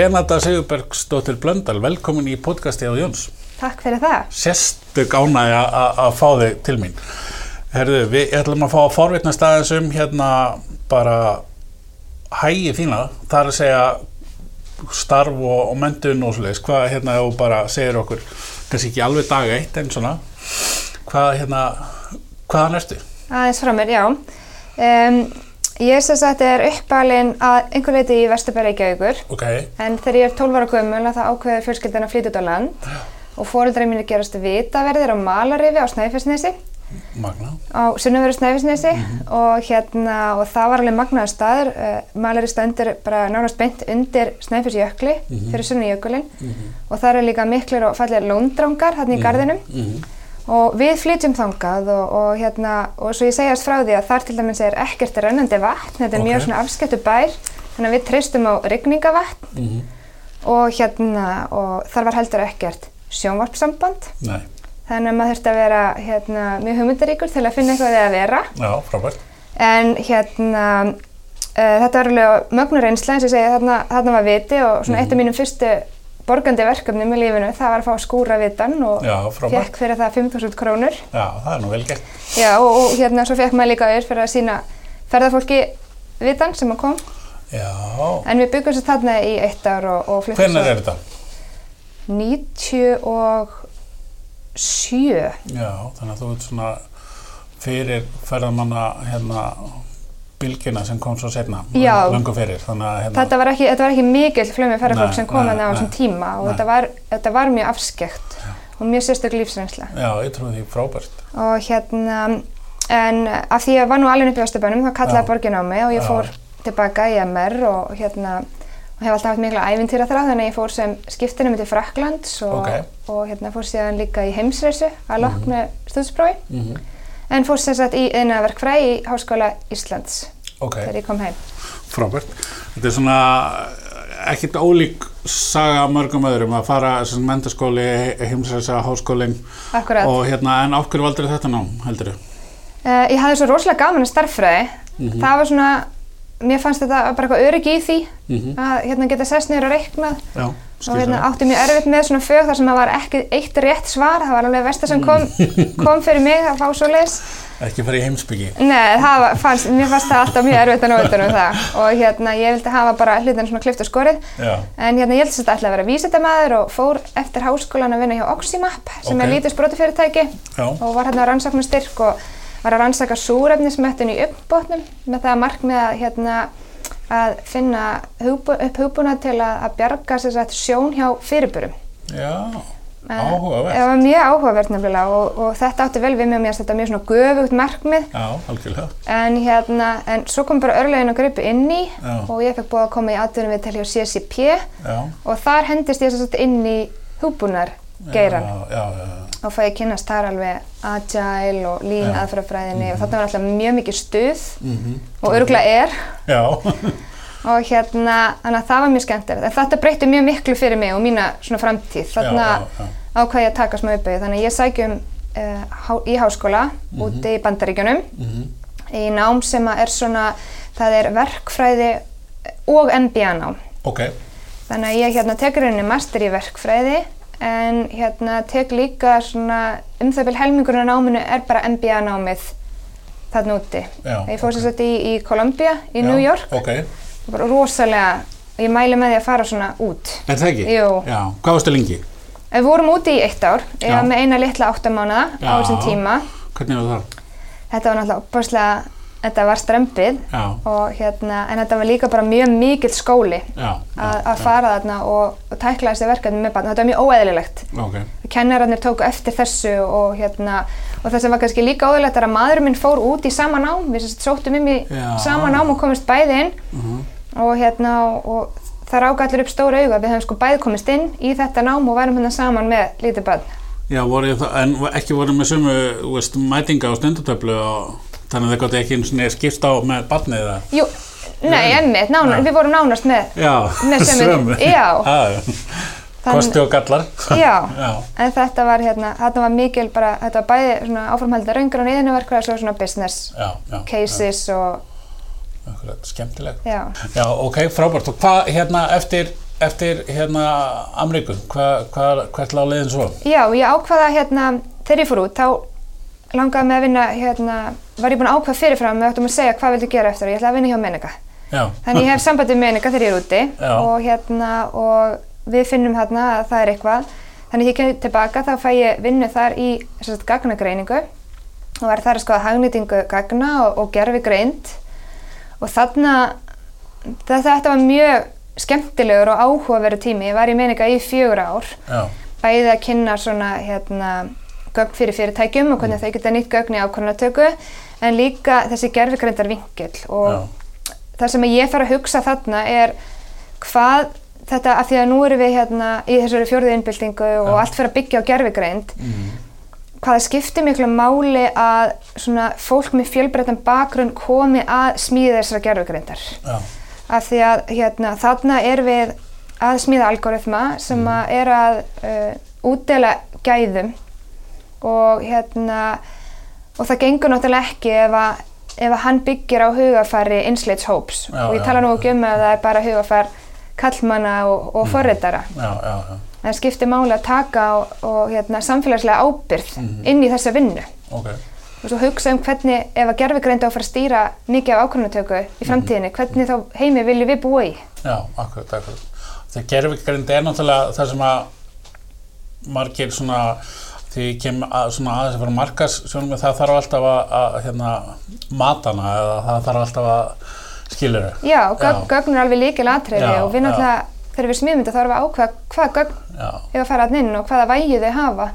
Renata Sigurbergsdóttir Blöndal, velkomin í podcasti á Jóns. Takk fyrir það. Sérstök ánægi að fá þig til mín. Herðu, við ætlum að fá að forvitna staðins um hérna bara hægi þína, það er að segja starf og, og mentun og svoleiðis. Hvað hérna, þú bara segir okkur, kannski ekki alveg dag eitt en svona, hvað hérna, hvaðan ertu? Aðeins frá mér, já. Um, ég sem sagt er uppalinn að einhver leiti í Vesturbæri Reykjavíkur. Ok, En þegar ég er 12 ára gömul það ákveður fjölskyldan að flytja út á land. Og fóreldrar mínir gerast vitaverðir á Malarifi á Snæfellsnesi, magna. á Sunnaveru Snæfellsnesi. Og hérna, og það var alveg magnaður staður. Uh, Malari stendur bara nánast beint undir Snæfellsjökli fyrir Sunnajökulinn og það eru líka miklir og fallir lóndrangar hérna í gardinum. Mm Og við flytjum þangað og, og, hérna, og svo ég segjast frá því að þar til dæmis er ekkert rennandi vatn, þetta er Ok. mjög svona afskettu bær, þannig að við treystum á rigningavatn -hmm. og, hérna, og þar var heldur ekkert sjónvarpsamband, Nei, þannig að maður þurfti að vera hérna, mjög hugmyndaríkur til að finna eitthvað við að vera. já, frábært. En hérna, uh, þetta var alveg mögnur reynsla, eins og ég segi, þarna, þarna var viti og svona eitt af mínum fyrstu borgandi verkefnum í lífinu, það var að fá skúra vitan og Já, fekk fyrir það 5.000 krónur. Já, það er nú vel gert. Já, og, og hérna svo fekk maður líka auður fyrir að sína ferðarfólki vitan sem að kom. Já, En við byggum sér þarna í eitt ár og, og fluttum hvernig er þetta? 97. Já, þannig að þú ert svona fyrir ferðamanna hérna bylgina sem kom svo setna, Já. löngu fyrir, að hérna, Þetta var ekki, þetta var ekki mikill flömi ferðarfólk sem kom nei, hérna á nei. þessum tíma og þetta var, þetta var mjög afskekt og mjög sérstök lífsreynsla. já, ég trúi því frábært. Og hérna, en af því að ég var nú alveg upp í Östubænum, þá kallaði Já. borgin á mig og ég Já. fór tilbaka í MR og hérna, og hef alltaf haft mikla ævintýra þrá, þannig að ég fór sem skiptinum til Fraklands og, Ok. og hérna fór síðan líka í heimsreisu að loknu mm stúdsprófi, Mm en fór sem sagt í einaverkfræði í Háskóla Íslands Ok, þegar ég kom heim. frábært. Þetta er svona ekkert ólík saga mörgum öðrum að fara sem mentaskóli, heimsæsa, háskólinn og hérna, en af hverju valdur þetta nám, heldur þú? Uh, ég hafði svo rosalega gaman að starffræði. Mhm. Það var svona, mér fannst þetta bara eitthvað öryggi í því Mm að hérna, geta sest niður og reiknað Já, og hérna, átti mjög erfitt með svona fög þar sem það var ekki eitt rétt svar. Það var alveg versta sem kom, kom fyrir mig að fá svo leis. Ekki fara í heimsbyggi. Fannst, mér fannst það alltaf mjög erfitt að nóta um það og hérna, ég vildi hafa bara hlutin svona klift og skorið. Já, En hérna, ég held að þetta ætlaði að vera vísindamæður og fór eftir háskólan að vinna hjá Oxymap sem Ok. er lítið sprótafyrirtæki og var hérna á rannsóknarstyrk og var að rannsaka súrefnismettun í uppbótnum með það markmið að, hérna, að finna hugbú, upp hugbúna til að, að bjarga sagt, sjón hjá fyrirbörum. já, Eh, áhugavert. Það var mjög áhugavert nefnilega og, og þetta átti vel við mig og mér finnst þetta mjög svona göfugt markmið Já, algjörlega. en hérna, en svo kom bara örlegin og gripi inn í Já. og ég fekk búið að koma í atvinnum við til hjá CCP Já, og þar hendist ég svo inn í hugbúnar geiran Já, og fæ ég kynnast þar alveg agile og lean Já. aðferðafræðinni og þarna var alltaf mjög mikið stuð Mhm. og örgulega er. Og hérna, þannig að það var mjög skemmtilegt. En þetta breytti mjög miklu fyrir mig og mína svona framtíð. Já. ákvað ég að taka smá uppeyju þannig að ég sækjum uh, há, í háskóla úti í bandaríkjunum. Mhm. í nám sem að er svona það er verkfræði og MBA nám. Ok, Þannig að ég hérna tekur henni master í verkfræði en hérna tek líka svona um það vel helmingurinn á náminu er bara MBA námið þarna úti. Já, ég fór ok. sem sagt í, í Columbia í já, New York Ok, og bara rosalega, ég mæli með því að fara svona út. er það ekki? Jú. Já, hvað varstu lengi? Við vorum úti í eitt ár, ég var með eina litla áttamánaða á þessum tíma. Hvernig var það? Þetta var náttúrulega þetta var strempið og hérna, en þetta var líka bara mjög mikill skóli að, fara þarna og, og tækla þessi verkefni með barn. Þetta var mjög óeðlilegt. Ok, kennararnir tóku eftir þessu og hérna og það sem var kannski líka óðurlegt er að maðurinn minn fór út í sama nám. Við sóttum um í sama nám og komist bæði inn. Mhm. og hérna og, og það ráka allir upp stóra auga við höfum sko bæði komist inn í þetta nám og værum hérna saman með lítið barn. Já, voru það, en ekki voru með veist, mætinga á stundutöflu og þannig að það gott ekki einu svona skipst á með barnið eða? Jú, nei, emmitt, Já. við vorum nánast með Já, Með sömu- já. Kosti og gallar. Já, Já. en þetta var hérna, þetta var mikil bara, þetta var bæði svona áframhaldið raungur og niðurnuverkvæði og svo svona business Já, já. cases og, akkurat, skemmtilegt. Já. Já, ok, frábært. Og hvað hérna eftir, eftir hérna Amríku, hvað, hvað, hvert lág leiðin svo? Já, ég ákvaða hérna, þegar ég fór út, þá langaði mig að vinna, hérna, var ég búin að ákvaða fyrirfram með áttum að segja hvað vildu gera eftir og ég ætlaði að vinna hjá Menika. Já. Þannig ég hef sambandi með Menika þegar ég er úti Já. og hérna, og við finnum hérna að það er eitthvað. Þannig ég kemur tilbaka þá fæ ég vinnu þar í sagt, gagnagreiningu og var þar að skoða hagnýtingu gagna og, og gerfi greind og þarna, þetta, var mjög skemmtilegur og áhugaveru tími. Ég var í Menika í fjögur ár Já, bæði að kynna svona hérna gögn fyrir fyrirtækjum og hvernig þau geta nýtt gögn í ákvörðunatöku en líka þessi gerfigreindar vinkill. Og já, það sem ég þarf að hugsa þarna er hvað þetta, af því að nú erum við hérna í þessari fjórðu innbyltingu og Já. allt fyrir að byggja á gerfigreind mm, hvað það skiptir miklu máli að svona fólk með fjölbreyttan bakgrunn komi að smíða þessara gerfigreindar já, af því að hérna, þarna er við að smíða algoritma sem að er að uh, útdela gæðum og hérna og það gengur náttúrulega ekki ef að, ef að hann byggir á hugafæri einsleits hóps Já, og ég tala nú ekki um að það er bara hugafær kallmanna og, og já, já, það skiptir máli að taka og, og hérna, samfélagslega ábyrgð Mhm. inn í þessa vinnu. Ok, og svo hugsa um hvernig ef að gerfigreind á að fara að stýra mikið af ákvörðunatöku í framtíðinni, hvernig þá heimi viljum við búa í? Já, akkurat, akkurat. Þegar gerfigrind er náttúrulega það sem að margir svona, því ég kem að, svona aðeins að fara markas, sjónum við það þarf alltaf að, að hérna, matana eða það þarf alltaf að skilur þau. Já, gögn, Já. gögn er alveg líkil Já, og við náttúrulega, þegar við smíðum þetta þá erum við að ákveða hvað gögn hefur að fara að inn og hvaða vægi þau hafa.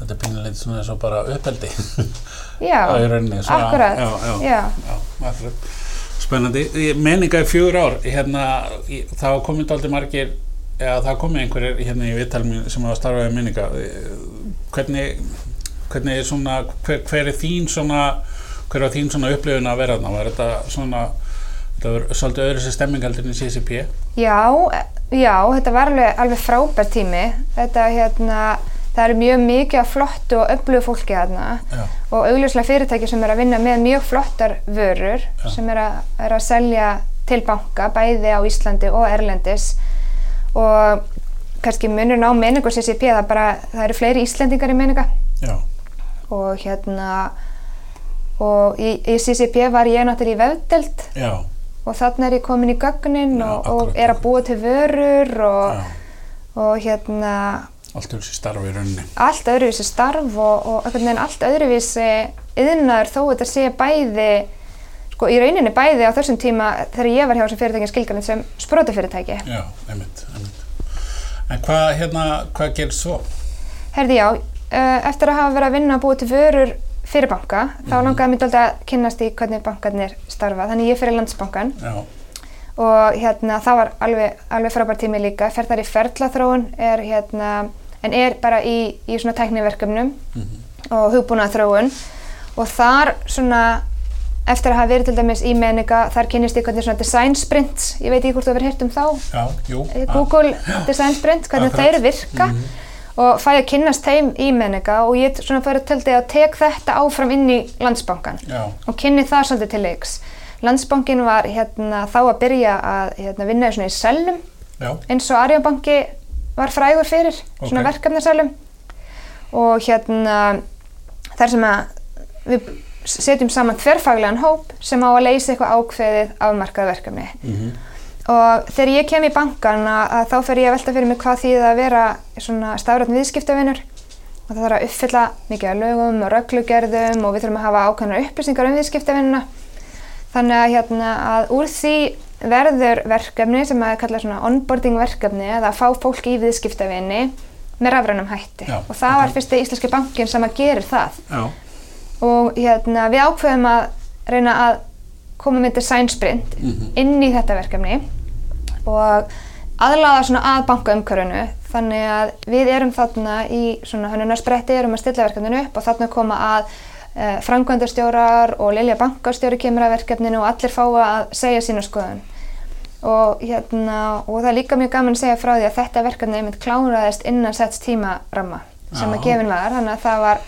þetta er pínulegt svona eins og bara uppeldi. Já, á í rauninni. svona- akkurat. Já, já, Já. akkurat. Spennandi. Ég- Menninga í fjögur ár, hérna, í- það komið aldrei margir, eða það komið einhverjir hérna í viðtalmi sem hafa starfað í menninga. Hvernig, hvernig er svona, hver, hver er þín svona, hver var þín svona upplifun að vera þarna? Var þetta svona, þetta var svolítið öðru sér stemming heldur en í CCP? Já, já, þetta var alveg, alveg frábær tími. Þetta, hérna, það eru mjög mikið af flottu og öflugu fólki þarna Já, og augljóslega fyrirtæki sem er að vinna með mjög flottar vörur Já. sem er að, er að selja til banka, bæði á Íslandi og Erlendis og kannski munurinn á menningu CCP það, bara, það eru fleiri Íslendingar í menninga já, og hérna og í, í CCP var ég náttúrulega í vefdelt já, og þannig er ég komin í gögnin Já, og, og er að búa til vörur og, og hérna Allt sér starfi í rauninni. allt öðruvísi starf og, og allt öðruvísi yðnaður þó þetta sé bæði sko í rauninni bæði á þessum tíma þegar ég var hjá þessum fyrirtækjum skilgarinn sem sprótafyrirtæki. Já, einmitt, einmitt. En hvað, hérna, hvað gerist svo? Herði já, uh, eftir að hafa verið að vinna að búa til vörur fyrir banka þá Mhm. langaði mér alltaf að kynnast í hvernig bankarnir starfa. Þannig ég fyrir landsbankan Já, og hérna það var alveg, alveg frábær tími líka. Fer þar í ferlaþróun er hérna en er bara í, í svona tækniverkefnum mhm, og hugbúnað þróun og þar svona eftir að hafa verið til dæmis í meninga þar kynnist ég hvernig svona design sprints ég veit ekki hvort þú hefur heyrt um þá já, jú. eh, Google design sprint, hvernig Akkurat. þeir virka Mhm. og fæ að kynnast þeim í meninga og ég svona fyrir til því að tek þetta áfram inn í landsbankan Já, og kynni það svolítið til leiks Landsbankin var hérna þá að byrja að hérna, vinna í svona í sellum já, eins og Arjóbanki var frægur fyrir, svona Ok. verkefnisælum og hérna þar sem að við setjum saman þverfaglegan hóp sem á að leysa eitthvað ákveðið afmarkað verkefni. Mhm, og þegar ég kem í bankan að, að þá fer ég að velta fyrir mig hvað þýðið að vera svona stafrætn viðskiptavinur. Og það þarf að uppfylla mikið af lögum og rögglugerðum og við þurfum að hafa ákveðnar upplýsingar um viðskiptavinnuna þannig að, hérna, að úr því verður verkefni sem að kalla svona onboarding verkefni eða að fá fólk í viðskiptavinni með rafrænum hætti. Já, og það var ok. fyrsti íslenski bankin sem að gerir það. Já, og hérna, við ákveðum að reyna að koma með design sprint Mhm. inn í þetta verkefni og aðlaða svona að bankaumkörunu þannig að við erum þarna í svona hönnunarspretti erum að stilla verkefninu upp og þarna koma að uh, frangvöndastjórar og Lilja bankastjóri kemur að verkefninu og allir fá að segja sína skoðun og hérna og það er líka mjög gaman að segja frá því að þetta verkefni einmitt kláraðist innan setts tímaramma sem Já. að gefin var þannig að það var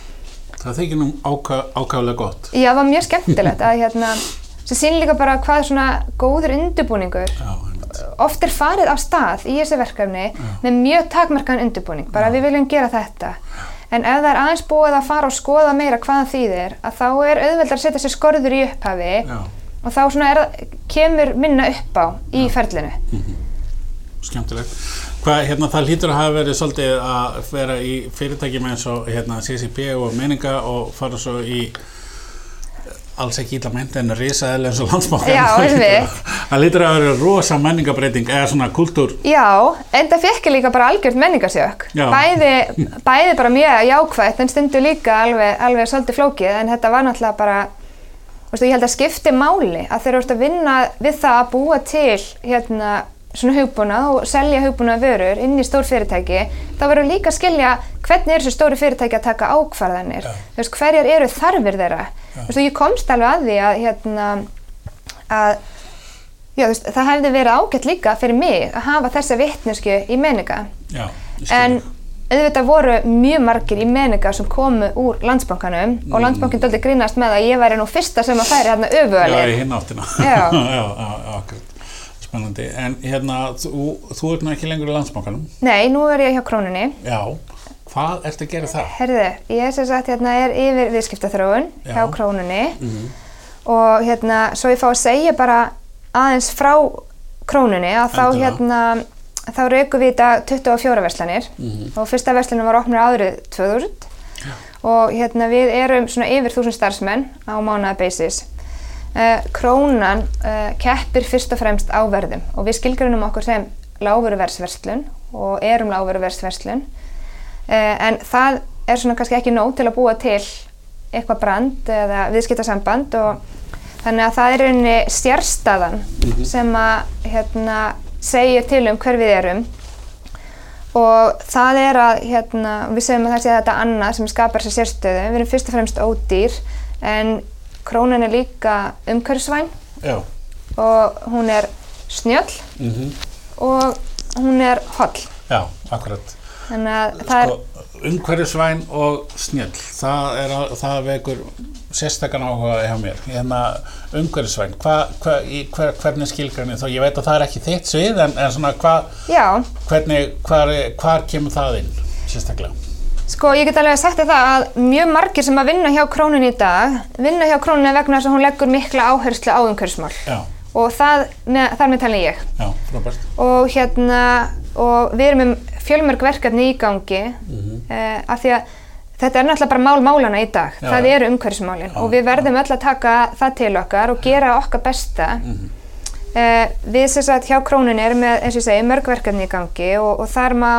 það þykir nú áka, ákaflega gott. Já, það var mjög skemmtilegt að hérna, sem sýnir líka bara hvað svona góður undirbúningur. Já, oft er farið af stað í þessi verkefni með mjög takmarkaðan undirbúning, bara við viljum gera þetta. En ef það er aðeins búið að fara og skoða meira hvað það þýðir að þá er auðveldar að setja sér skorður í upphafi Já, og þá er, kemur minna upp á í ferlinu. Skemmtilegt. Hvað, hérna, það hlýtur að hafa verið svolítið að vera í fyrirtækjum eins og hérna, CCP og meininga og fara svo í alls ekki illa meint en risaðileg eins og landsmákan. Það hlýtur að vera rosa menningabreiting eða svona kultúr. Já, en það fekk ég líka bara algjört menningarsjök bæði, bæði bara mjög jákvætt en stundu líka alveg, alveg svolítið flókið en þetta var náttúrulega bara veistu, ég held að skipti máli að þeir eru að vinna við það að búa til hérna svona hugbúnað og selja hugbúnað vörur inn í stór fyrirtæki þá verður líka að skilja hvernig er þessu stóru fyrirtæki að taka ákvarðanir Já. þú veist, hverjar eru þarfir þeirra þú veist, og ég komst alveg að því að hérna að já, veist, það hefði verið ágætt líka fyrir mig að hafa þessa vitnesku í meninga skil en auðvitað voru mjög margir í meninga sem komu úr landsbankanum og landsbankin döldi grínast með að ég væri nú fyrsta sem að færi hérna í öfugalið hinn áttina. Já. já, akkurat. Spennandi. En hérna, þú, þú ert nú ekki lengur í landsbankanum. Nei, nú er ég hjá krónunni Já. Hvað ertu að gera það? Herðu, ég sem sagt hérna er yfir viðskiptaþróun Já. hjá krónunni og hérna svo ég fá að segja bara aðeins frá krónunni að þá Endilega. hérna þá raukum við þetta 24 verslanir og fyrsta verslunum var opnur árið 2000 og hérna við erum svona yfir 1000 starfsmenn á mánaða basis Krónan uh, keppir fyrst og fremst á verðum og við skilgrunum okkur sem lágveruversverslun og erum lágveruversverslun uh, en það er svona kannski ekki nóg til að búa til eitthvað brand eða viðskiptasamband og þannig að það er rauninni stjárstaðan sem að hérna, segja til um hver við erum. Og það er að hérna, við segjum að það sé þetta annað sem skapar sér sérstöðu. Við erum fyrst og fremst ódýr en krónan er líka umhverfisvæn Já. og hún er snjöll Mm og hún er holl Já, akkurat. þannig að það er Sko, umhverfisvæn og snjöll, það, er, að- það vekur sérstakann áhuga hjá mér. Hérna, umhverfisvæn, hva, hva, í, hver, hvernig skilgræni þó, ég veit að það er ekki þitt svið, en, en svona, hva, hvernig, hvar, hvar kemur það inn, sérstaklega? Sko, ég get alveg sagt þér það að mjög margir sem að vinna hjá krónunni í dag vinna hjá krónunni vegna þess að hún leggur mikla áherslu á umhverfismál. Já, og það, með, þar með talin ég. Já, frábært. og hérna og við erum um fjölmörg verkefni í gangi Mhm. uh, af því að þetta er náttúrulega bara mál málana í dag. Já, það eru umhverfismálin. Já, og við verðum öll að taka það til okkar og gera okkar besta. Mhm. uh, við sem sagt hjá krónunni erum með, eins og ég segi, mörg verkefni í gangi og, og þar má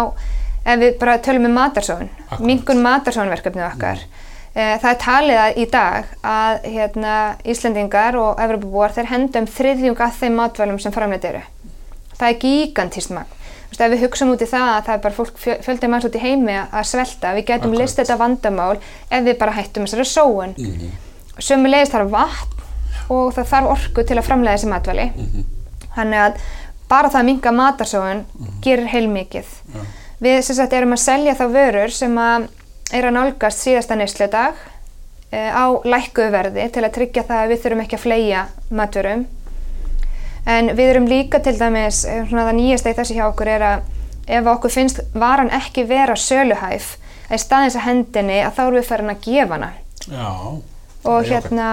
ef við bara tölum um matarsóun Akkúrat. minkun matarsóunverkefnið okkar. Uh, það er talið að í dag að hérna, Íslendingar og Evropabúar þeir hendum þriðjung að þeim matvælum sem framleitt eru. Það er gigantískt magn. Þú veist, ef við hugsaum út í það að það er bara fólk fjö- fjöldi manns út í heimi að svelta við getum Akkúrat. list þetta vandamál ef við bara hættum þessari sóun. Mm Mhm. sömulegis þarf vatn og það þarf orku til að framlega þessi matvæli. Mhm. þannig að bara það að minga matarsóun gerir heilmikið við sem sagt erum að selja þá vörur sem að er að nálgast síðasta neysludag e, á lækkuðu verði til að tryggja það að við þurfum ekki að fleia matvörum en við erum líka til dæmis eh, svona það nýjasta í þessu hjá okkur er að ef okkur finnst varan ekki vera söluhæf að í staðins að hendinni að þá erum við farin að gefa hana Já. og hérna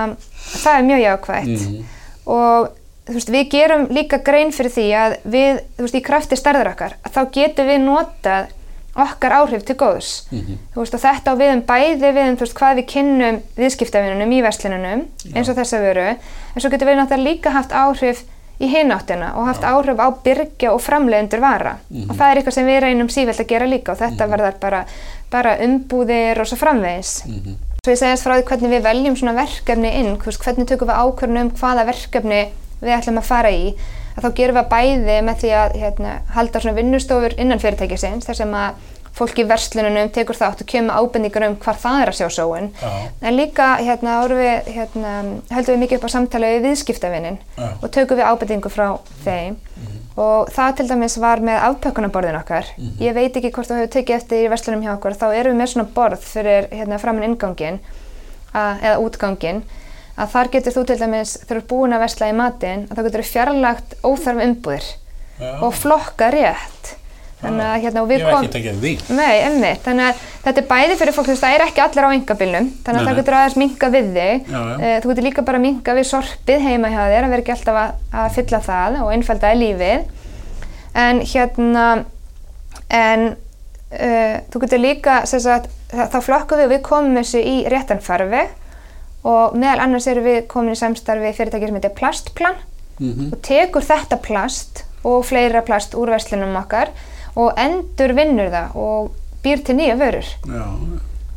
það er mjög jákvægt Mhm. og þú veist, við gerum líka grein fyrir því að við, þú veist, í krafti stærðar okkar að þá getum við notað okkar áhrif til góðs. Mhm. þú veist, og þetta á við um bæði við um þú veist, hvað við kynnum viðskiptavinunum í verslununum eins og þessa vöru en svo getum við náttúrulega líka haft áhrif í hináttina og haft áhrif á byrgja og framleiðendur vara. Og það er eitthvað sem við reynum sífælt að gera líka og þetta verðar bara, bara umbúðir og svo framvegis. Mhm. Svo ég segjast frá því hvernig við veljum svona verkefni inn, hvernig tökum við ákvörðun um hvaða verkefni við ætlum að fara í, að þá gerum við bæði með því að hérna, halda svona vinnustofur innan fyrirtækisins, þar sem að fólk í verslununum tekur þátt og kemur ábendingar um hvar það er að sjá sóun. En líka hérna, við, hérna, höldum við mikið upp á samtali við viðskiptavinnin og tökum við ábendingu frá þeim. Og það til dæmis var með afpökkunarborðin okkar. Ég veit ekki hvort þú hefur tekið eftir í verslunum hjá okkur, þá erum við með svona borð fyrir hérna, framinn inngangin að, eða útgangin að þar getur þú til dæmis, þegar þú er búin að vesla í matinn, að þá getur þú fjarlagt óþarf umbúðir Já. og flokka rétt. Þannig að hérna, og Ég við hef kom... ekki tekið því. Nei, emmitt, þannig að þetta er bæði fyrir fólk, þú veist, það er ekki allir á engabílnum, þannig að það getur aðeins minka við þig. Já, já. Eh, Þú getur líka bara minka við sorpið heima hjá þér, að vera ekki alltaf að, að fylla það og einfaldaði lífið. En hérna, en uh, þú getur líka, sagt, þá flokkum við við komum þessu í réttan farveg og meðal annars erum við komin í samstarfi fyrirtæki sem heitir Plastplan Mm og tekur þetta plast og fleira plast úr verslunum okkar og endur vinnur það og býr til nýja vörur Já,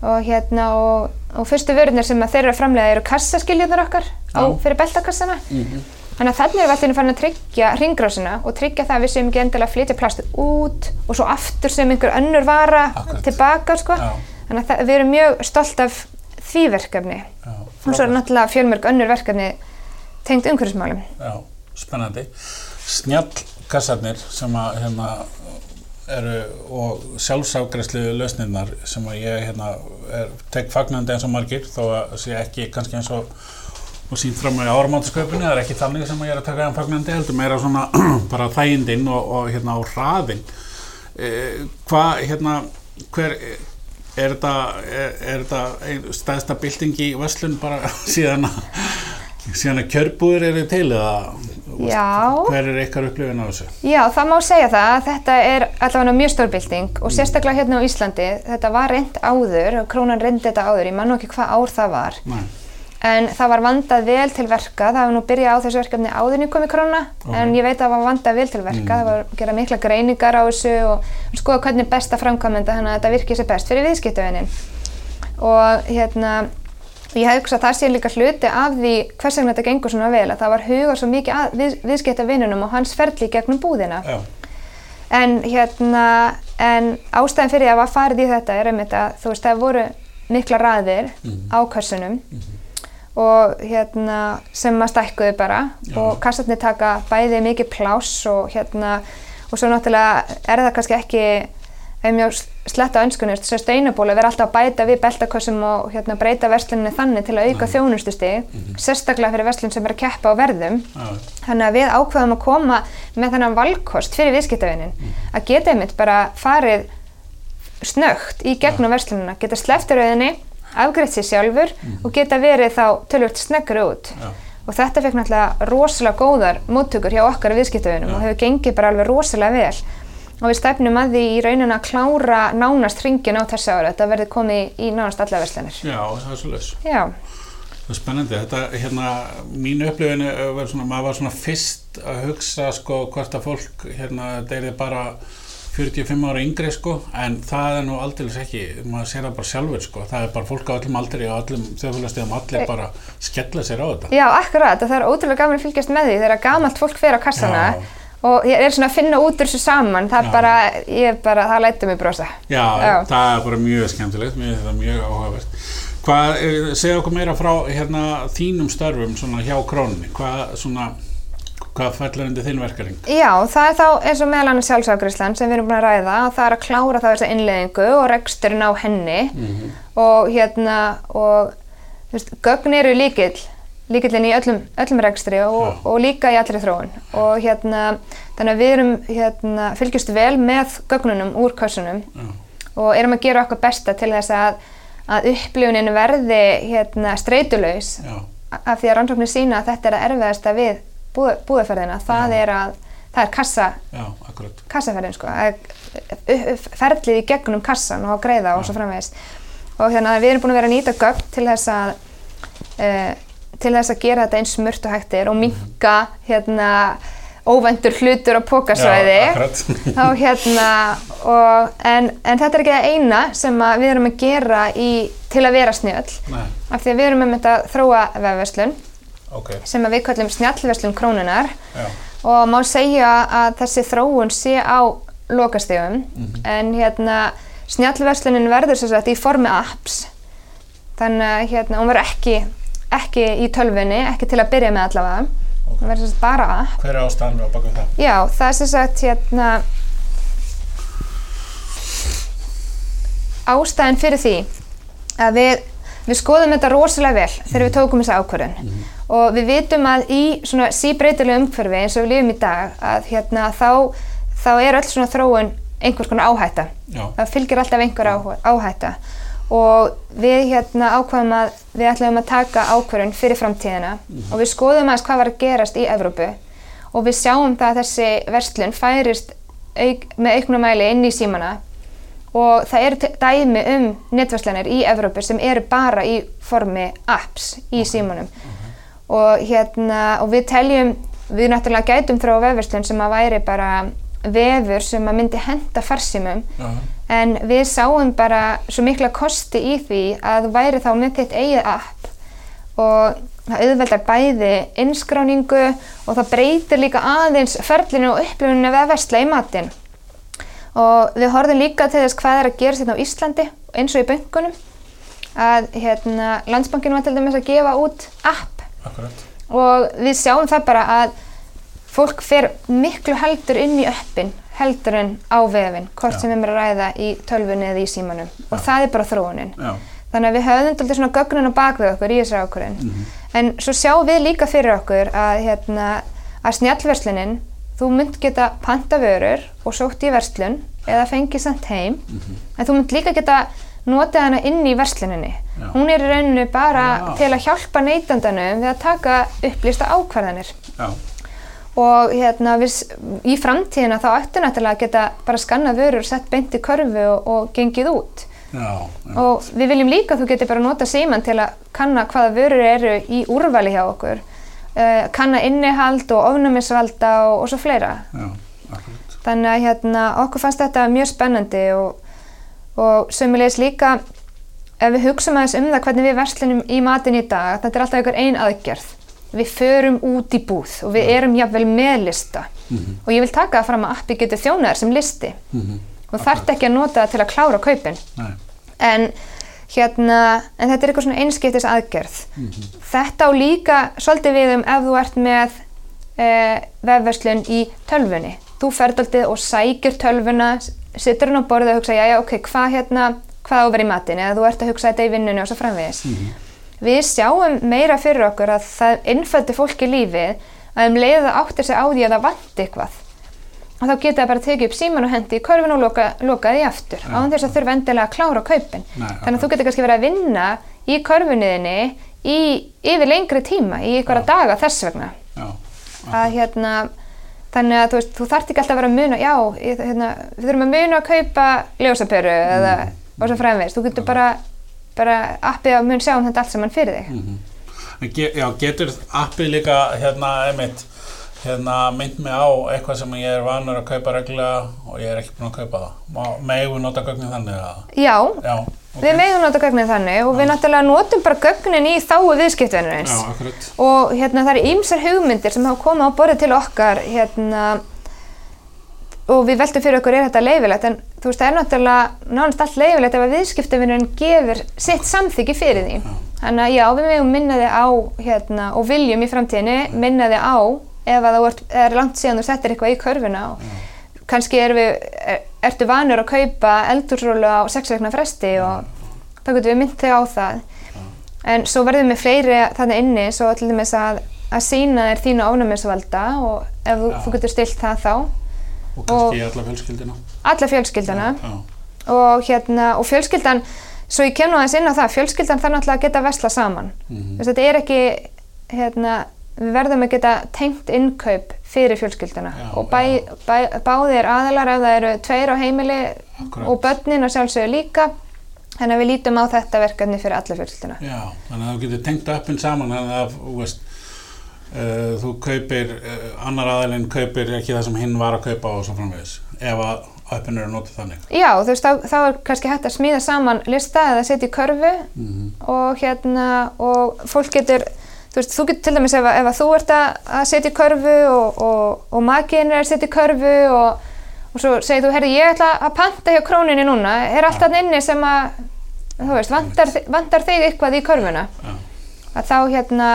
og hérna og, og fyrstu vörurnar sem þeir eru að framlega eru kassaskiljunar okkar á, fyrir beltakassana Mhm. þannig að þannig erum við alltaf farin að tryggja ringrásina og tryggja það að við séum ekki endilega að flytja plast út og svo aftur sem einhver önnur vara Akkurat. tilbaka sko. Já. þannig að við erum mjög stolt af því verkefni já. og svo er náttúrulega fjölmörg önnur verkefni tengd umhverfismálum Já, spennandi. Snjallkassarnir sem að hérna eru og sjálfsafgræslu lausnirnar sem að ég hérna er, tek fagnandi eins og margir þó að sé ekki kannski eins og og sínt fram á áramáttasköpunni, það er ekki þannig sem að ég er að taka hann fagnandi, heldur meira svona bara þægindinn og, og hérna á hraðinn. Eh, hvað, hérna, hver, er þetta, stæðsta bylting í Veslun bara síðan að, síðan að kjörbúður eru til eða hver er ykkar upplifin á þessu? Já, það má segja það að þetta er allavega mjög stór bylting og sérstaklega hérna á Íslandi, þetta var reynd áður krónan reyndi þetta áður, ég man nú ekki hvað ár það var, Nei, en það var vandað vel til verka, það var nú byrjað á þessu verkefni áður en ég kom í króna, Ok. en ég veit að það var vandað vel til verka, það var að gera mikla greiningar á þessu og skoða hvernig er best að framkvæmenda þannig að þetta virkið sér best fyrir viðskiptavinnin. Og hérna, ég hef hugsað að það sé líka hluti af því hvers vegna þetta gengur svona vel, að það var hugað svo mikið að við, viðskiptavinnunum og hans ferli gegnum búðina. já, En hérna, en ástæðan fyrir að var farið í þetta er einmitt að þú veist það voru mikla raðir á kassunum og hérna sem að stækkuðu bara. Já. og kassarnir taka bæði mikið pláss og hérna og svo náttúrulega er það kannski ekki ef mjög sletta á önskunni, þess að steinabóla vera alltaf að bæta við beltakossum og hérna breyta versluninni þannig til að auka þjónustustig, sérstaklega fyrir verslun sem er að keppa á verðum. já, Þannig að við ákveðum að koma með þennan valkost fyrir viðskiptavinin að geta einmitt bara farið snögt í gegnum verslununa, geta sleftur auðinni, afgreitt sér sjálfur og geta verið þá tölvöld snöggur út. já, Og þetta fekk náttúrulega rosalega góðar móttökur hjá okkar viðskiptavinum Já. og hefur gengið bara alveg rosalega vel. Og við stefnum að því í rauninni að klára nánast hringin á þessu ára, þetta verði komið í, nánast alla verslanir. já, það er svo laus. Já, Það er spennandi, þetta, hérna, mínu upplifinu var svona, maður var svona fyrst að hugsa, sko, hvort að fólk, hérna, er bara 45 ára yngri, sko, en það er nú aldeilis ekki, maður sér það bara sjálfur, sko, það er bara fólk á öllum aldri og öllum þjóðfélagstegum, allir bara skella sér á þetta. Já, akkurat, og það er ótrúlega gaman að fylgjast með því þegar gamalt fólk fer á kassana Já. og ég er svona að finna út úr þessu saman, það Já. er bara, ég bara, það lætur mig brosa. Já, Já. það er bara mjög skemmtilegt, mér finnst það mjög áhugavert. Hvað, eh, segja okkur meira frá hérna þínum störfum svona hjá krónunni, hvað svona, hvað fellur undir þinn verkaring? Já, það er þá eins og meðal annars sjálfsafgriðslan sem við erum búin að ræða og það er að klára það þessa innleðingu og reksturinn á henni. Og hérna, og þú veist, gögn eru líkill, líkillin í öllum, öllum rekstri og, Já. og líka í allri þróun. Og hérna, þannig að við erum hérna, fylgjast vel með gögnunum úr kassunum Já, og erum að gera okkar besta til þess að, að upplifunin verði hérna, streytulaus já, af því að rannsóknir sína að þetta er að erfiðasta við búðaferðina, það Já. er að það er kassa, já, kassaferðin sko, að, u- u- ferlið í gegnum kassan og að greiða og svo framvegis. Og hérna við erum búin að vera að nýta gögn til þess að uh, til þess að gera þetta eins smurt og hægt er og minka hérna óvendur hlutur á pókasvæði Já, hérna og, en, en þetta er ekki það eina sem að við erum að gera í, til að vera snjöll. Af því að við erum um þetta að þróa vefverslun ok, sem að við kallum snjallverslun krónunar já, og má segja að þessi þróun sé á lokastegum en hérna snjallverslunin verður svo sagt í formi apps. Þannig að hérna hún verður ekki, ekki í tölvunni, ekki til að byrja með allavega. Ok. hún verður svo sagt bara app. Hver er ástæðan á baka það? Já, það er sem sagt hérna ástæðan fyrir því að við við skoðum þetta rosalega vel þegar við tókum þessa ákvörðun. Og við vitum að í svona síbreytilega umhverfi eins og við lifum í dag að hérna þá, þá er öll svona þróun einhvers konar áhætta. Já. Það fylgir alltaf einhver áhæ- áhætta. Og við hérna ákvaðum að við ætlum að taka ákvörðun fyrir framtíðina. Og við skoðum aðeins hvað var að gerast í Evrópu. Og við sjáum það að þessi verslun færist auk, með auknum mæli inn í símana og það eru dæmi um netverslanir í Evrópu sem eru bara í formi apps í símanum. Og hérna og við teljum, við náttúrulega gætum þrá vefverslun sem að væri bara vefur sem að myndi henda farsímum. Já. en við sáum bara svo mikla kosti í því að væri þá með þitt eigið app. Og það auðveldar bæði innskráningu og það breytir líka aðeins ferlinu og upplifuninu við að versla í matinn og við horfum líka til þess hvað er að gera þetta á Íslandi eins og í böngunum að hérna, landsbankinu var til dæmis að gefa út app Akkurat. og við sjáum það bara að fólk fer miklu heldur inn í öppin heldur en á vefin, hvort Já. sem við erum að ræða í tölvunni eða í símanum og það er bara þróunin. Já. Þannig að við höfum dálítið svona gögnun á bakvið okkur í þessari ákvörðin. Mhm. En svo sjáum við líka fyrir okkur að, hérna, að snjallverslunin, þú mynd geta panta vörur og sótt í verslun eða fengið sendt heim, Mhm. en þú mynd líka geta notið hana inn í versluninni. Já. Hún er í rauninu bara Já. til að hjálpa neytandanum við að taka upplýsta ákvarðanir. Já. Og hérna, við, í framtíðina þá ættu náttúrulega að geta bara skanna vörur, sett beint í körfu og, og gengið út. Já. Og við viljum líka að þú getur bara nota síman til að kanna hvaða vörur eru í úrvali hjá okkur. Uh, kanna innihald og ofnæmisvalda og, og svo fleira. Já. Akkurat. Þannig að hérna, okkur fannst þetta mjög spennandi og, og sömulegis líka ef við hugsaum aðeins um það hvernig við verslunum í matin í dag, þetta er alltaf einhver ein aðgerð. Við förum út í búð og við erum jafnvel með lista Mhm. og ég vil taka það fram að appi getur þjónaðar sem listi Mhm. og þarft ekki að nota það til að klára kaupin. Nei. En, hérna, en þetta er eitthvað svona einskiptis aðgerð. Þetta á líka svolítið við um ef þú ert með uh, vefverslun í tölvunni. Þú ferð aldrei og sækir tölvuna, situr hann á borðið og hugsa, já, já, ok, hvað hérna, hvað á að vera í matinn, eða þú ert að hugsa þetta í vinnunni og svo framvegis. Við sjáum meira fyrir okkur að það innfældi fólki lífið að um leiða áttir sig á því að það vanti eitthvað og þá geta það bara tekið upp síman og hendi í körfin og loka, loka því aftur Já. án þess að þurfa endilega að klára kaupin. Nei, þannig að þú getur kannski verið að vinna í körfunniðinni í, yfir lengri tíma í einhverja daga þess vegna. Já. að hérna þannig að þú veist, þú þarft ekki alltaf að vera að muna já, hérna, við þurfum að muna að kaupa ljósapöru eða og svo fremvegis, þú getur bara bara appið að mun sjá um þetta allt saman fyrir þig. Mhm. En Ge já, getur appið líka hérna, einmitt, hérna, mynd mig á eitthvað sem ég er vanur að kaupa reglulega og ég er ekki búinn að kaupa það. Megum við nota gögnin þannig að? já, Já, ok. við megum nota gögnin þannig og við náttúrulega notum bara gögnin í þáu viðskiptvinurins Já, akkurat. og hérna það eru ýmsar hugmyndir sem hafa komið á borðið til okkar hérna og við veltum fyrir okkur er þetta leifilegt en þú veist það er náttúrulega nánast allt leifilegt ef að viðskiptavinnurinn gefur sitt samþyggi fyrir því þannig að já við megum minna þig á hérna, og viljum í framtíðinni minna þig á ef að það er langt síðan þú settir eitthvað í körfuna og kannski er við, er, ertu vanur að kaupa eldúrsrólu á sex vegna fresti og þá getum við mynd þig á það En svo verðum við fleiri þannig inni, svo til dæmis að, að sína þér þínu ofnæmisvalda og ef Já. þú getur stilt það þá, Og kannski alla fjölskyldina. alla fjölskyldana Já. og hérna, og fjölskyldan, svo ég kem nú aðeins inn á það, fjölskyldan þarf náttúrulega að geta vesla saman. Þess að þetta er ekki, hérna, við verðum að geta tengt innkaup fyrir fjölskylduna Já, og bæ, bæ, báðir aðilar ef það eru tveir á heimili Akkúrat. og börnin að sjálfsögðu líka, þannig að við lítum á þetta verkefni fyrir alla fjölskylduna. Já, þannig að þú getur tengt appin saman að þú veist uh, þú kaupir, uh, annar aðeilinn kaupir ekki það sem hinn var að kaupa og svo framvegis ef að appin eru notið þannig. Já, þú veist, þá, þá er kannski hægt að smíða saman lista eða setja í körfu Mhm. og hérna, og fólk getur, þú veist, þú getur til dæmis ef, ef þú ert að, að setja í körfu og, og, og makiðin er að setja í körfu og, og svo segir þú, herri, ég ætla að panta hjá króninni núna, er allt þarna inni sem að, þú veist, vantar, vantar þig eitthvað í körfuna? Að þá hérna,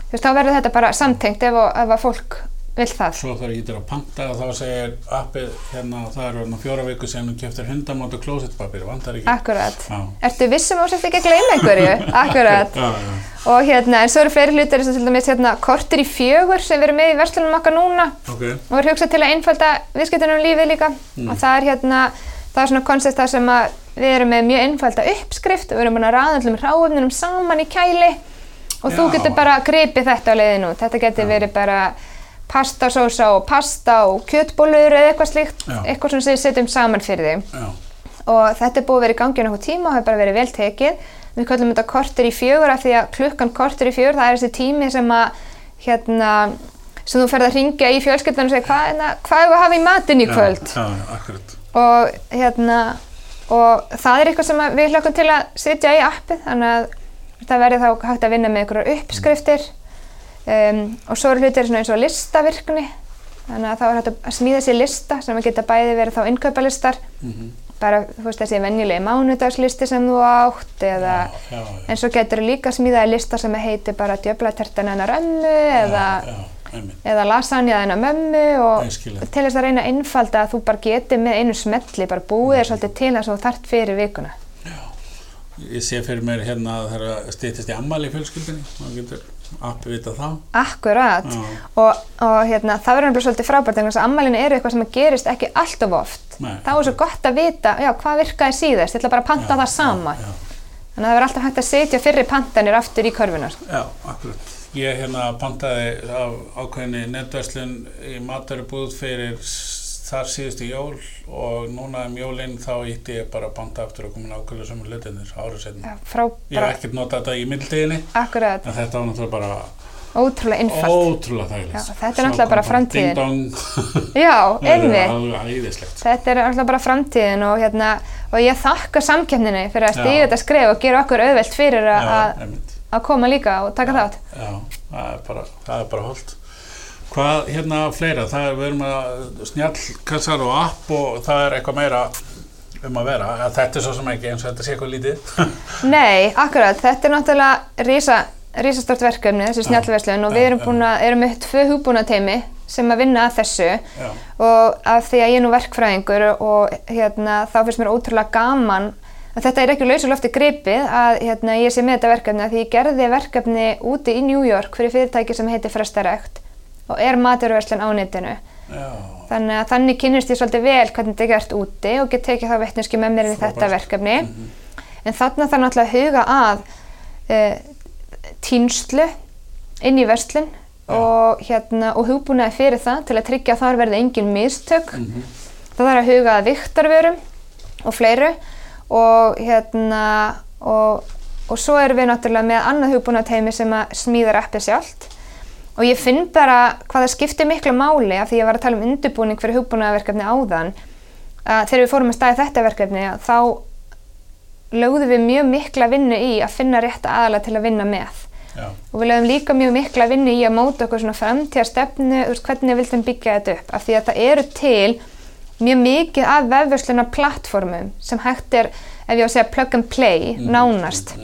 þú veist, þá verður þetta bara samtengt ef, ef að fólk vill það. Svo þarf ég að panta og þá segir appið hérna, það eru hérna fjóra viku sem þú keftir hundamót og klósettpapir, vantar ekki? Akkurat. Já. Ertu vissum að þú sért ekki að gleyma einhverju? Akkurat. Já, já, Og hérna, en svo eru fleiri hlutir eins og til dæmis hérna kortir í fjögur sem við erum með í verslunum okkar núna ok, og er hugsað til að einfalda viðskiptunum lífið líka og það er hérna, það er svona koncept þar sem að við erum með mjög einfalda uppskrift og við erum búin að þetta. Þetta pastasósa og pasta og kjötbólur eða eitthvað slíkt, Já. eitthvað sem við setjum saman fyrir þig já, og þetta er búið að vera í gangi nokkuð tíma og hefur bara verið vel tekið. Við kallum þetta kortur í fjögur af því að klukkan kortur í fjögur það er þessi tími sem að hérna, sem þú ferð að ringja í fjölskyldan og segja hvað hérna, hvað er að hafa í matinn í kvöld Já, já, og hérna og það er eitthvað sem við hlökkum til að setja í appið þannig að það verði þá hægt að vinna með einhverjar uppskriftir um, og svo eru hlutir eins og listavirkni þannig að þá er hægt að smíða sér lista sem að geta bæði verið þá innkaupalistar Mhm. bara þú veist þessi venjulegi mánudagslisti sem þú átt eða Já, já, já. en svo getur líka smíðaði lista sem heitir bara djöflatertan hennar ömmu eða, Já, já, eða lasagna hennar mömmu og það. til þess að reyna að einfalda að þú bara geti með einu smelli bara búið þér svolítið til þess að þú þart fyrir vikuna Ég sé fyrir mér hérna að það er að stýttist í ammali fjölskyldinni, þá getur appið vita þá. Akkurat Já. og, og hérna, það verður náttúrulega svolítið frábært en þess að ammælinu eru eitthvað sem gerist ekki alltof oft Nei. þá er svo gott að vita já, hvað virkaði síðast, ég ætla bara að panta það sama Já, þannig að það verður alltaf hægt að setja fyrri pantanir aftur í körfunar já, akkurat. Ég hérna pantaði af ákveðinni netverslun í matarubúð fyrir þar síðustu jól og núna um jólinn þá ítti ég bara panta aftur og komin ákveðlega saman hlutinir árið setna. Ég hef ekkert notað þetta í akkurat, en þetta var náttúrulega bara ótrúlega einfalt ótrúlega þægilegt. Já, þetta er náttúrulega bara framtíðin. Já, er æðislegt. Þetta er alltaf bara framtíðin og, hérna, og ég þakka samkeppninni fyrir að Já. stíga þetta skref og gera okkur auðvelt fyrir að, koma líka og taka þátt. Já, það er bara, það er bara holdt. Hvað hérna fleira? Það er, við erum að snjallkassar og app og það er eitthvað meira um að vera. Að Þetta er svo sem ekki eins og þetta sé eitthvað lítið. Nei, akkurat, þetta er náttúrulega rísa, rísastort verkefni, þessi snjallverslun og við erum að, erum með tvö hugbúnateimi sem að vinna að þessu Já, og af því að ég er nú verkfræðingur og hérna, þá finnst mér ótrúlega gaman að þetta er ekki lausu lofti gripið að hérna, ég sé með þetta verkefni að því ég gerði verkefni úti í New York fyrir fyrirtæki sem heitir Frestarækt og er maturverslun á netinu. já, Þannig að þannig kynnist ég svolítið vel hvernig þetta er gert úti og get tekið þá vettneski með mér í þetta verkefni. En þarna þarf náttúrulega að huga að uh, týnslu inn í verslun og, hérna, og hugbúnaði fyrir það til að tryggja að þar verði engin mistök. Það þarf að huga að viktarvörum og fleiru og, hérna, og, og svo erum við náttúrulega með annað hugbúnaðteimi sem að smíðar appið sjálft og ég finn bara hvað það skiptir miklu máli af því ég var að tala um undirbúning fyrir hugbúnaðarverkefni áðan að þegar við fórum að staði þetta verkefni þá lögðum við mjög mikla vinnu í að finna rétta aðala til að vinna með. Já, og við lögðum líka mjög mikla vinnu í að móta okkur svona framtíðarstefnu hvernig við vildum byggja þetta upp? Af því að það eru til mjög mikið af vefversluna plattformum sem hægt er, ef ég á að segja plug and play, nánast.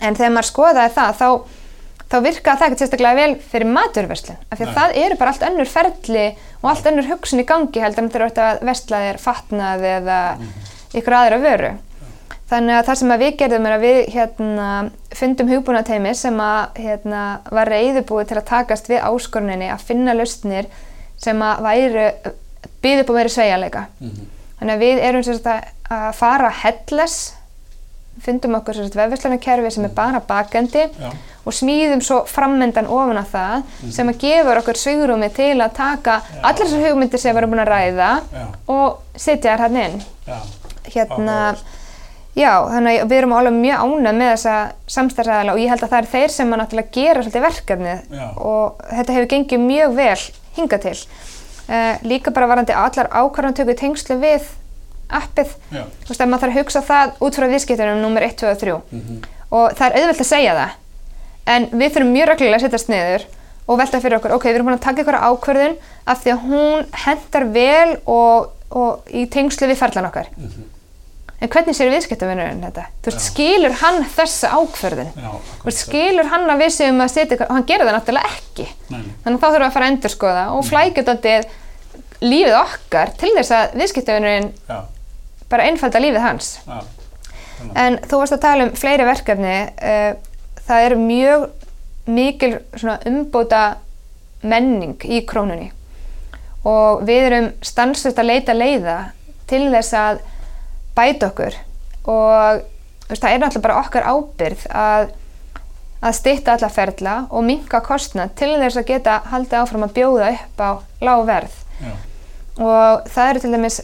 En þegar maður skoðaði það þá, þá virkaði það ekkert sérstaklega vel fyrir maturverslun af því að Nei. það eru bara allt önnur ferli og allt önnur hugsun í gangi heldur en þegar þú ert að vestla þér fatnað eða ykkur aðra vöru. Þannig að það sem að við gerðum er að við hérna, fundum hugbúnateimi sem að hérna, var reyðubúið til að takast við áskoruninni að finna lausnir sem að byggðu upp á meiri sveigjanleika. Þannig að við erum að að fara headless fundum okkur vefverslunarkerfi sem er bara bakendi já, og smíðum svo frammendan ofan á það sem að gefur okkur svigrúmi til að taka allar þessar hugmyndir sem við erum búin að ræða já, og setja þær hann inn. Já, hérna, já, þannig að við erum alveg mjög ánað með þessa samstæðsæðala og ég held að það er þeir sem að náttúrulega gera svolítið verkefnið Já. og þetta hefur gengið mjög vel hingað til. Uh, líka bara varandi allar ákvarðantöku tengslu við appið, já, þú veist að maður þarf að hugsa það út frá viðskiptunum nummer 1, 2 og 3 Mhm. og það er auðvelt að segja það en við þurfum mjög reglulega að setjast niður og velta fyrir okkur, ok, við erum búin að taka ykkur ákvörðun af því að hún hendar vel og, og í tengslu við ferlan okkar Mhm. en hvernig sér viðskiptavinnurinn þetta? Þú veist, skilur hann þessa ákverðin? Já, veist, skilur hann að við séum að setja, og hann gerir það náttúrulega ekki. Nei. Þannig að þá þurfum við að fara að endurskoða og flækja daldið lífið okkar til þess að viðskiptavinnurinn Já, bara einfalda lífið hans. já, En þú varst að tala um fleiri verkefni. Uh, það er mjög mikil umbóta menning í krónunni og við erum stanslust að leita leiða til þess að bæta okkur og veist, það er náttúrulega bara okkar ábyrð að, að stytta alla ferla og minka kostnað til þess að geta haldið áfram að bjóða upp á lág verð já, og það eru til dæmis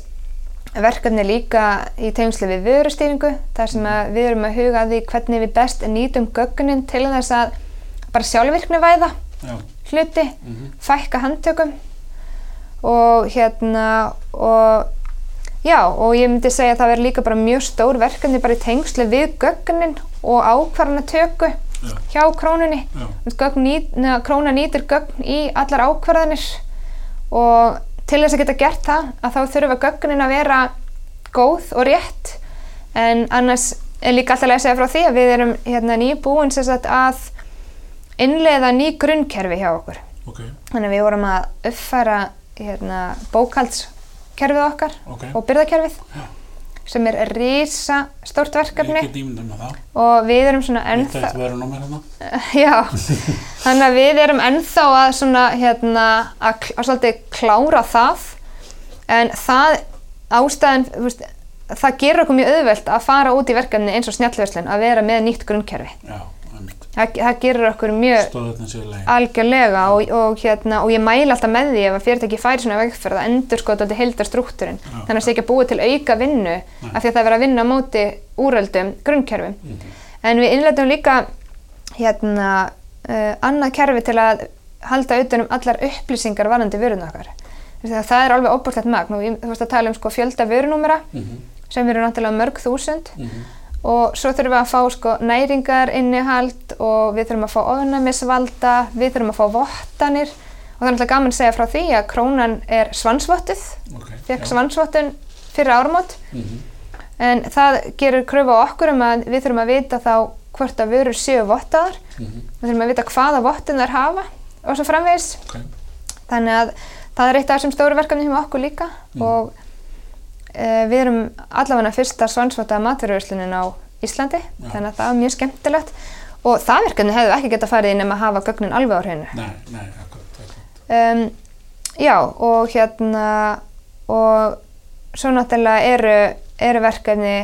verkefni líka í tengslu við vörustýringu þar sem við erum að huga að því hvernig við best nýtum gögnin til þess að bara sjálfvirkni væða já, hluti, Mhm. fækka handtökum og hérna og já og ég myndi segja að það verður líka bara mjög stór verkefni bara í tengslu við gögnin og ákvarðanatöku Já. hjá krónunni. Gögn nýt, neða, króna nýtir gögn í allar ákvarðanir og til þess að geta gert það að þá þurfa gögnin að vera góð og rétt en annars er líka alltaf að segja frá því að við erum hérna, nýbúin að innleiða ný grunnkerfi hjá okkur ok, þannig að við vorum að uppfæra hérna, bókaldskerfið okkar ok. og byrðakerfið Já. Sem er risa stórt verkefni og við erum svona ennþá hérna. Já, þannig að við erum ennþá að svona hérna að, að svolítið klára það en það ástæðan, veist, það gerur okkur mjög auðvelt að fara út í verkefni eins og snjallverslun að vera með nýtt grunnkerfi. Já. Það, það gerur okkur mjög algjörlega og, og, hérna, og ég mæla alltaf með því ef að fyrirtæki færi svona vegferð að endur sko þetta heildar struktúrin þannig að það sé ekki að búa til auka vinnu af því að það er verið að vinna á móti úröldum grunnkerfum. Mhm. en við innleitum líka hérna uh, annað kerfi til að halda utan um allar upplýsingar varandi vörun okkar. Það er alveg óbúrtlegt magn og þú veist að tala um sko fjölda vörunúmera Mhm, sem eru náttúrulega mörg þúsund. Mhm. Og svo þurfum við að fá sko næringar innihald og við þurfum að fá ofnæmisvalda, við þurfum að fá vottanir og það er náttúrulega gaman að segja frá því að krónan er svansvottuð, Ok, fekk já. svansvottun fyrir áramót Mhm, en það gerur kröfu á okkur um að við þurfum að vita þá hvort að vörur séu vottaðar, mhm. við þurfum að vita hvaða vottun þær hafa og svo framvegis Ok, þannig að það er eitt af þessum stóru verkefni hjá okkur líka Mm. og e, við erum allavega fyrsta svansvotaða maturvörslunin á Íslandi Já. þannig að það er mjög skemmtilegt og það verkefni hefðu ekki getað farið í nema að hafa gögnin alveg á hreinu nei, nei, akkurat, akkurat. um, já og hérna og svo náttúrulega eru, eru verkefni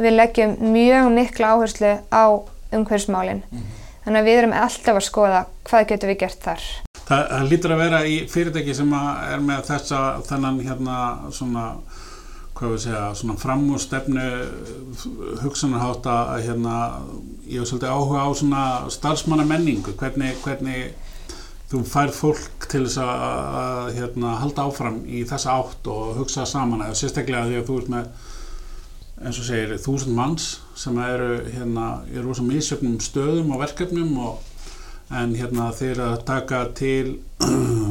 við leggjum mjög mikla áherslu á umhverfismálin Mhm. þannig að við erum alltaf að skoða hvað getum við gert þar Það, það lítur að vera í fyrirtæki sem að er með þessa, þennan hérna svona, hvað við segja, svona framúrstefnu hugsanarhátt að hérna, ég hef svolítið áhuga á svona starfsmanna menningu, hvernig, hvernig þú færð fólk til þess að, hérna, halda áfram í þessa átt og hugsa saman eða sérstaklega því að þú ert með eins og segir þúsund manns sem eru hérna, eru rosa misjöfnum stöðum og verkefnum og en hérna þeir að taka til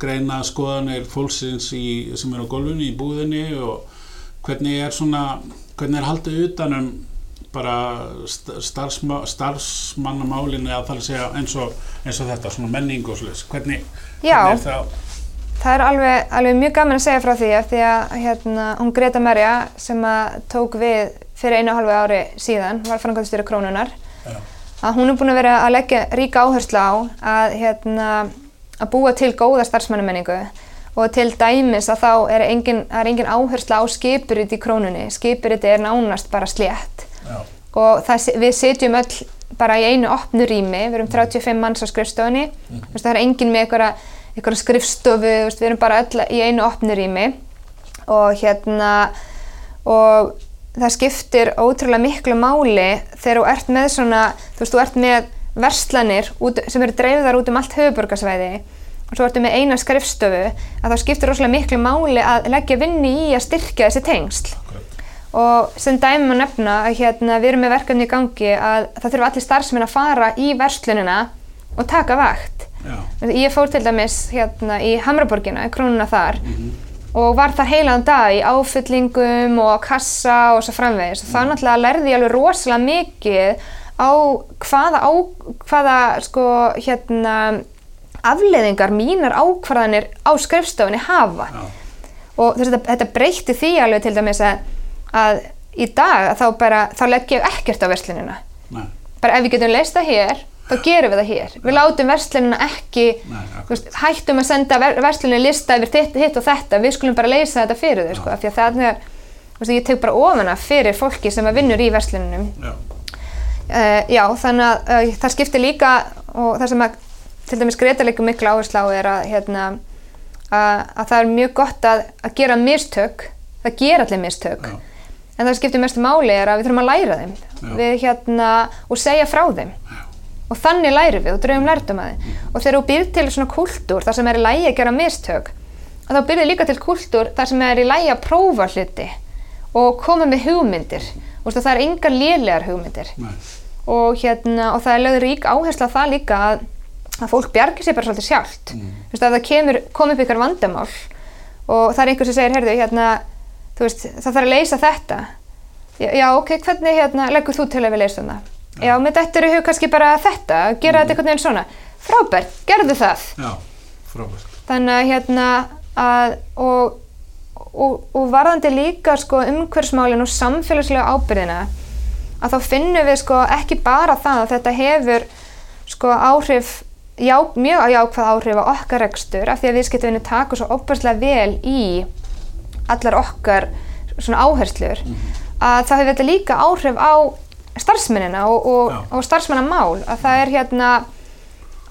greina skoðanir fólksins í, sem eru á gólfunni í búðinni og hvernig er svona hvernig er haldið utanum bara st- starfsma, starfsmannamálinu að það að segja eins og, eins og þetta, svona menning og slis hvernig, hvernig er það? Það er alveg, alveg mjög gaman að segja frá því af því að hérna, hún Greta Merja sem að tók við fyrir einu og halvu ári síðan, var framkvæmstjóri krónunar, Já. að hún er búin að vera að leggja ríka áherslu á að, hérna, að búa til góða starfsmannamenningu. Og til dæmis að þá er engin, er engin áherslu á skipurit í krónunni, skipuriti er nánast bara slétt. Já. og það, við sitjum öll bara í einu opnu rými, við erum 35 manns á skrifstofunni, mm. það er engin með einhverja, skrifstofu, við erum bara öll í einu opnu rými. Og hérna og það skiptir ótrúlega miklu máli þegar þú ert með svona, þú veist, þú ert með verslanir út, sem eru dreifðar út um allt höfuborgarsvæði og svo ertu með eina skrifstofu að þá skiptir rosalega miklu máli að leggja vinni í að styrkja þessi tengsl Akkurat. og sem dæmi má nefna að hérna, við erum með verkefni í gangi að það þurfa allir starfsmenn að fara í verslunina og taka vakt. Já. Ég fór til dæmis hérna, í Hamraborgina, krónuna þar Mhm. og var þar heilan dag í áfyllingum og kassa og svo framvegis og það náttúrulega lærði ég alveg rosalega mikið á hvaða, á, hvaða sko hérna afleðingar mínar ákvarðanir á skrifstofunni hafa. Já. og þess þetta, þetta breytti því alveg til dæmis að, að í dag að þá bara, þá legg ég ekkert á verslunina. Nei. bara ef við getum leist það hér þá gerum við það hér, við látum verslunina ekki Nei, veist, hættum að senda ver, verslunina lista yfir hitt, hitt og þetta, við skulum bara leysa þetta fyrir þau sko, af því að það er ég tek bara ofana fyrir fólki sem að vinnur í verslununum Já. Uh, já, þannig að uh, það skiptir líka og það sem að til dæmis Greta leikur miklu áherslu á er að, hérna, að, að það er mjög gott að, að gera mistök, það gera allir mistök. Já. en það skiptir mestu máli er að við þurfum að læra þeim. Já. við, hérna, og segja frá þeim. Og þannig lærum við og drögum lærdum að þeim. Og þegar þú býr til svona kultúr þar sem er í lægi að gera mistök þá byrðir líka til kultúr þar sem er í lægi að prófa hluti og koma með hugmyndir og það er engar lélegar hugmyndir. Og, hérna, og það er lögður rík áhersla það líka að, að fólk bjargir sér bara svolítið sjálft. Mm. að það kemur, kom upp ykkur vandamál og það er einhver sem segir, heyrðu, hérna, veist, það þarf að leysa þetta. Já, já, ok, hvernig hérna, leggur þú til að við leysum það? Já, með þetta eru hug kannski bara þetta gera þetta einhvern veginn svona, frábært, gerðu það. Já. Frábært. þannig að hérna að, og, og, og varðandi líka sko umhverfsmálin og samfélagslega ábyrðina að þá finnum við sko ekki bara það að þetta hefur sko áhrif já, mjög jákvæð áhrif á okkar rekstur af því að viðskiptavinni taka svo óbærslega vel í allar okkar áherslur að það hefur þetta líka áhrif á starfsmennina og, og, og starfsmennamál að það er hérna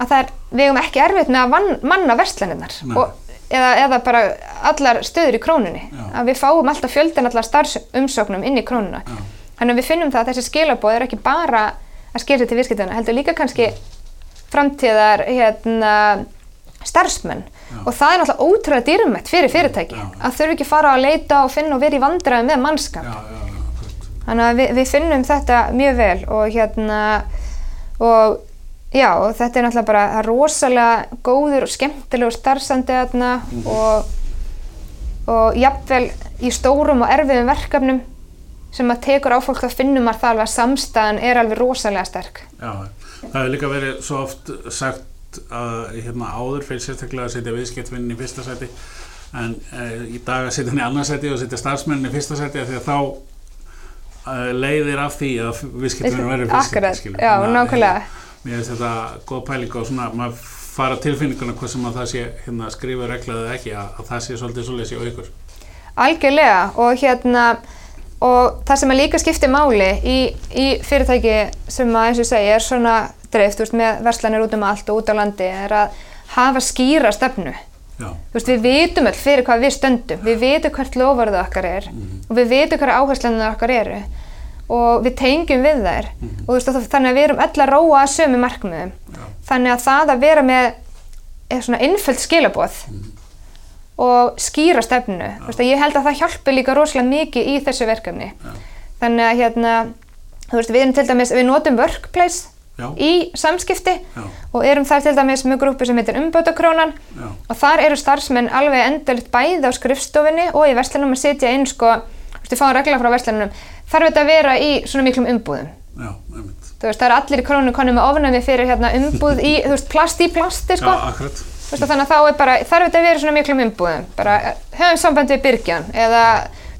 að það er, við hefum ekki erfitt með að van, manna verslanirnar. Og, eða, eða bara allar stöður í krónunni Já. að við fáum alltaf fjöldan allar starfsumsóknum inn í krónuna Já. þannig að við finnum það að þessi skilabóð er ekki bara að skilja til viðskiptana heldur líka kannski framtíðar hérna, starfsmenn og það er náttúrulega ótrúlega dýrmætt fyrir fyrirtæki Já. að þurfi ekki fara að leita og finna og vera í vandræði með mannskap Já, já, já. Þannig að við, við finnum þetta mjög vel og hérna og já, þetta er náttúrulega bara rosalega góður og skemmtilegur starfsandi þarna og, og jafnvel í stórum og erfiðum verkefnum sem að tekur á fólk þá finnum maður það alveg að samstæðan er alveg rosalega sterk. Já, það hefur líka verið svo oft sagt að hérna áður fyrir sérstaklega að setja viðskiptvinnin í fyrsta seti en e, í dag að setja hann í annað seti og setja starfsmennin í fyrsta seti af því að þá e, leiðir af því að viðskiptvinnin verður fyrsta Akkurat, já, nákvæmlega. Mér finnst þetta góð pæling og svona maður fara tilfinninguna hvað sem að það sé hérna, skrifa reglað eða ekki að, að það sé svolítið svolítið sér ykkur. Algjörlega og hérna og það sem að líka skiptir máli í, í fyrirtæki sem að eins og segi er svona dreift veist, með verslanir út um allt og út á landi er að hafa skýra stefnu. Veist, við vitum öll fyrir hvað við stöndum, við vitum hvert lofarðu okkar er og við vitum hverja áherslunar okkar eru og við tengjum við þær. Og þú veist, og þannig að við erum öll að róa að sömu markmiðum. Já. Þannig að það að vera með eh, svona innföld skilaboð og skýra stefnu, þú veist, ég held að það hjálpi líka rosalega mikið í þessu verkefni. Þannig að hérna, veist, við erum til dæmis, við notum workplace já, í samskipti já, og erum þar til dæmis með grúpi sem heitir umbótakrónan já, og þar eru starfsmenn alveg endalitt bæði á skrifstofinni og í verslanum að sitja inn sko, þú veist, við fáum regla frá verslanum þarf þetta að vera í svona miklum umbúðum. Já, einmitt. þú veist, það er allir í krónu konu með ofnæmi fyrir hérna umbúð í, þú veist, plast í plasti sko, Já, akkurat. þú veist, þannig að þá er bara þarf þetta að vera í svona miklum umbúðum. Bara eh, höfum samband við byrgjan eða,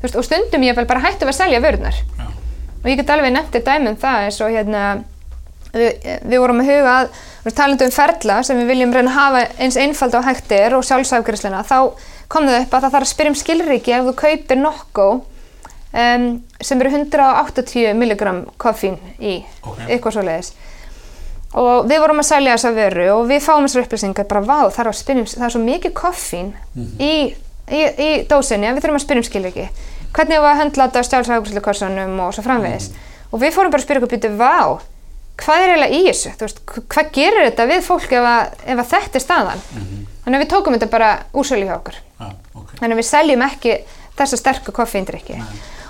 þú veist, og stundum ég vel bara hættu að selja vörðnar Já, og ég get alveg nefntið dæmum það eins og hérna við, við vorum að huga að við erum talandi um ferla sem við viljum reyna að hafa eins einfald og hægt er og sjálfsafgriðsluna þá kom það upp að það þarf að spyrja um skilríki ef þú kaupir nokko um, sem eru 180 milligram koffín í Ok. eitthvað svo leiðis og við vorum að selja þessa vöru og við fáum þessar upplýsingar bara vá þarf að spyrja um það er svo mikið koffín í, í, í dósinni að við þurfum að spyrja um skilríki. Hvernig var að höndla þetta á sjálfsafgriðslukorsunum og svo framvegis. Og við fórum bara að spyrja okkur býtu vá hvað er eiginlega í þessu, veist, hv- hvað gerir þetta við fólk ef að, ef að þetta er staðan? Þannig að við tókum þetta bara úrsölu hjá okkur. Já, ok. þannig að við seljum ekki þessa sterku koffeindrykki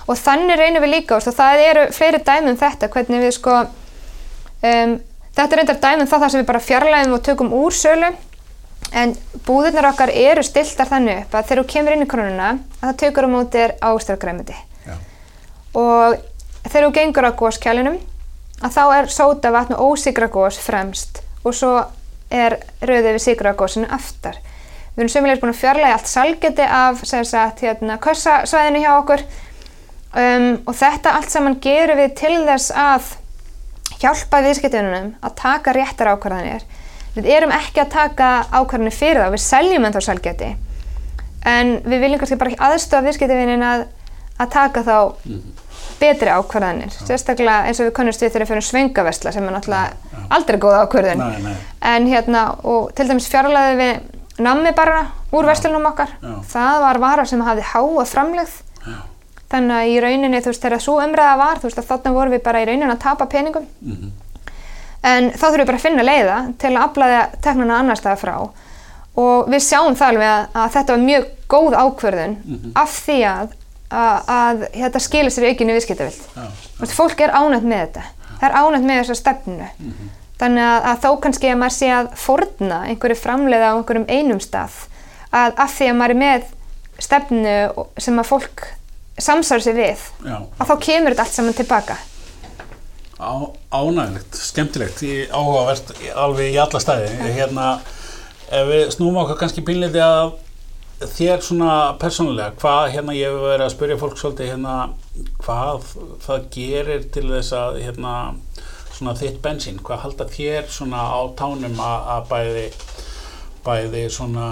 og þannig reynum við líka og það eru fleiri dæmi um þetta hvernig við sko um, þetta er reyndar dæmi um það sem við bara fjarlægum og tökum úr sölu En búðirnar okkar eru stiltar þannig upp að þegar þú kemur inn í krónuna að það tökur á móti ástargræmiti. Já. Og þegar þú gengur á góskjælinum að þá er sótavatn og ósigragós fremst og svo er rauðið við sigragósinu aftar. Við erum sömulegis búin að fjarlæga allt salgeti af sagt, hérna, kössasvæðinu hjá okkur. Um, og þetta allt saman gerum við til þess að hjálpa viðskiptunum að taka réttar ákvarðanir. Við erum ekki að taka ákvarðanir fyrir þá, við seljum ennþá salgeti en við viljum kannski bara aðstofa viðskiptuvinin að, að taka þá betri ákvarðanir, sérstaklega eins og við kannumst við þegar við fyrir svöngaversla sem er náttúrulega aldrei góð ákvarðin Nei, nei. en hérna og til dæmis fjarlæði við nammi bara úr verslunum okkar. Já. það var vara sem hafði háa framlegð. Já. þannig að í rauninni þú veist þegar svo umræða var þú veist að þarna vorum við bara í rauninni að tapa peningum. Mhm. en þá þurfum við bara að finna leiða til að aflaði teknana annar staða frá. Og við sjáum það alveg að, að þetta var mjög góð ákvörðun af því að, að, að þetta skilir sér. Þú veist, fólk er ánægt með þetta. Það er ánægt með þessa stefnu þannig að, að þó kannski að maður sé að forna einhverju framleiða á einhverjum einum stað að af því að maður er með stefnu sem að fólk samsar sig við Já. að þá kemur þetta allt saman tilbaka Á, ánægilegt, skemmtilegt, í, áhugavert alveg í alla stæði. Hérna, ef við snúum okkur kannski pínleiti að þér svona persónulega, hvað hérna ég hef verið að spyrja fólk svolítið hérna, hvað það gerir til þess að hérna, svona þitt bensín, hvað halda þér svona á tánum að, að bæði, bæði svona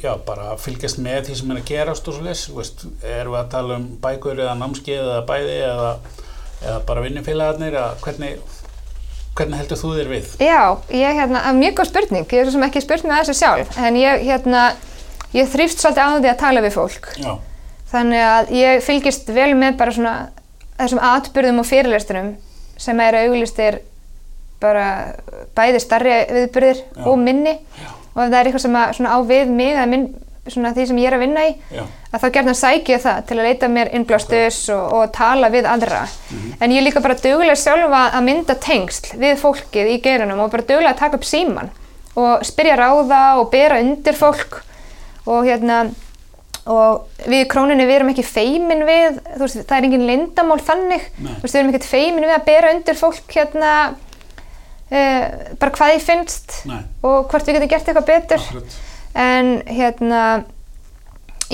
já, bara fylgjast með því sem er að gerast og svo veist, erum við að tala um bækur eða námskeið eða bæði eða, eða bara vinnufélagarnir eða hvernig, hvernig heldur þú þér við? Já, ég hérna, að mjög góð spurning. Ég er sem ekki spurt með þessu sjálf en ég hérna, ég þrýfst svolítið á því að tala við fólk. Já, þannig að ég fylgist vel með bara svona þessum atbyrðum og fyrirlesturum sem eru auglistir bara bæði starri viðbyrðir Já. og minni. Já. og ef það er eitthvað sem að, á við mig eða minn, því sem ég er að vinna í já, að þá gerðan sæki ég það til að leita mér innblástus og, og tala við aðra. En ég er líka bara duglega sjálfa að mynda tengsl við fólkið í geiranum og bara duglega að taka upp síman og spyrja ráða og bera undir fólk. Og hérna og við í króninni við erum ekki feimin við þú veist, það er engin lindamál þannig veist, við erum ekkert feimin við að bera undir fólk hérna uh, bara hvað því finnst Nei. og hvort við getum gert eitthvað betur akkurat. en hérna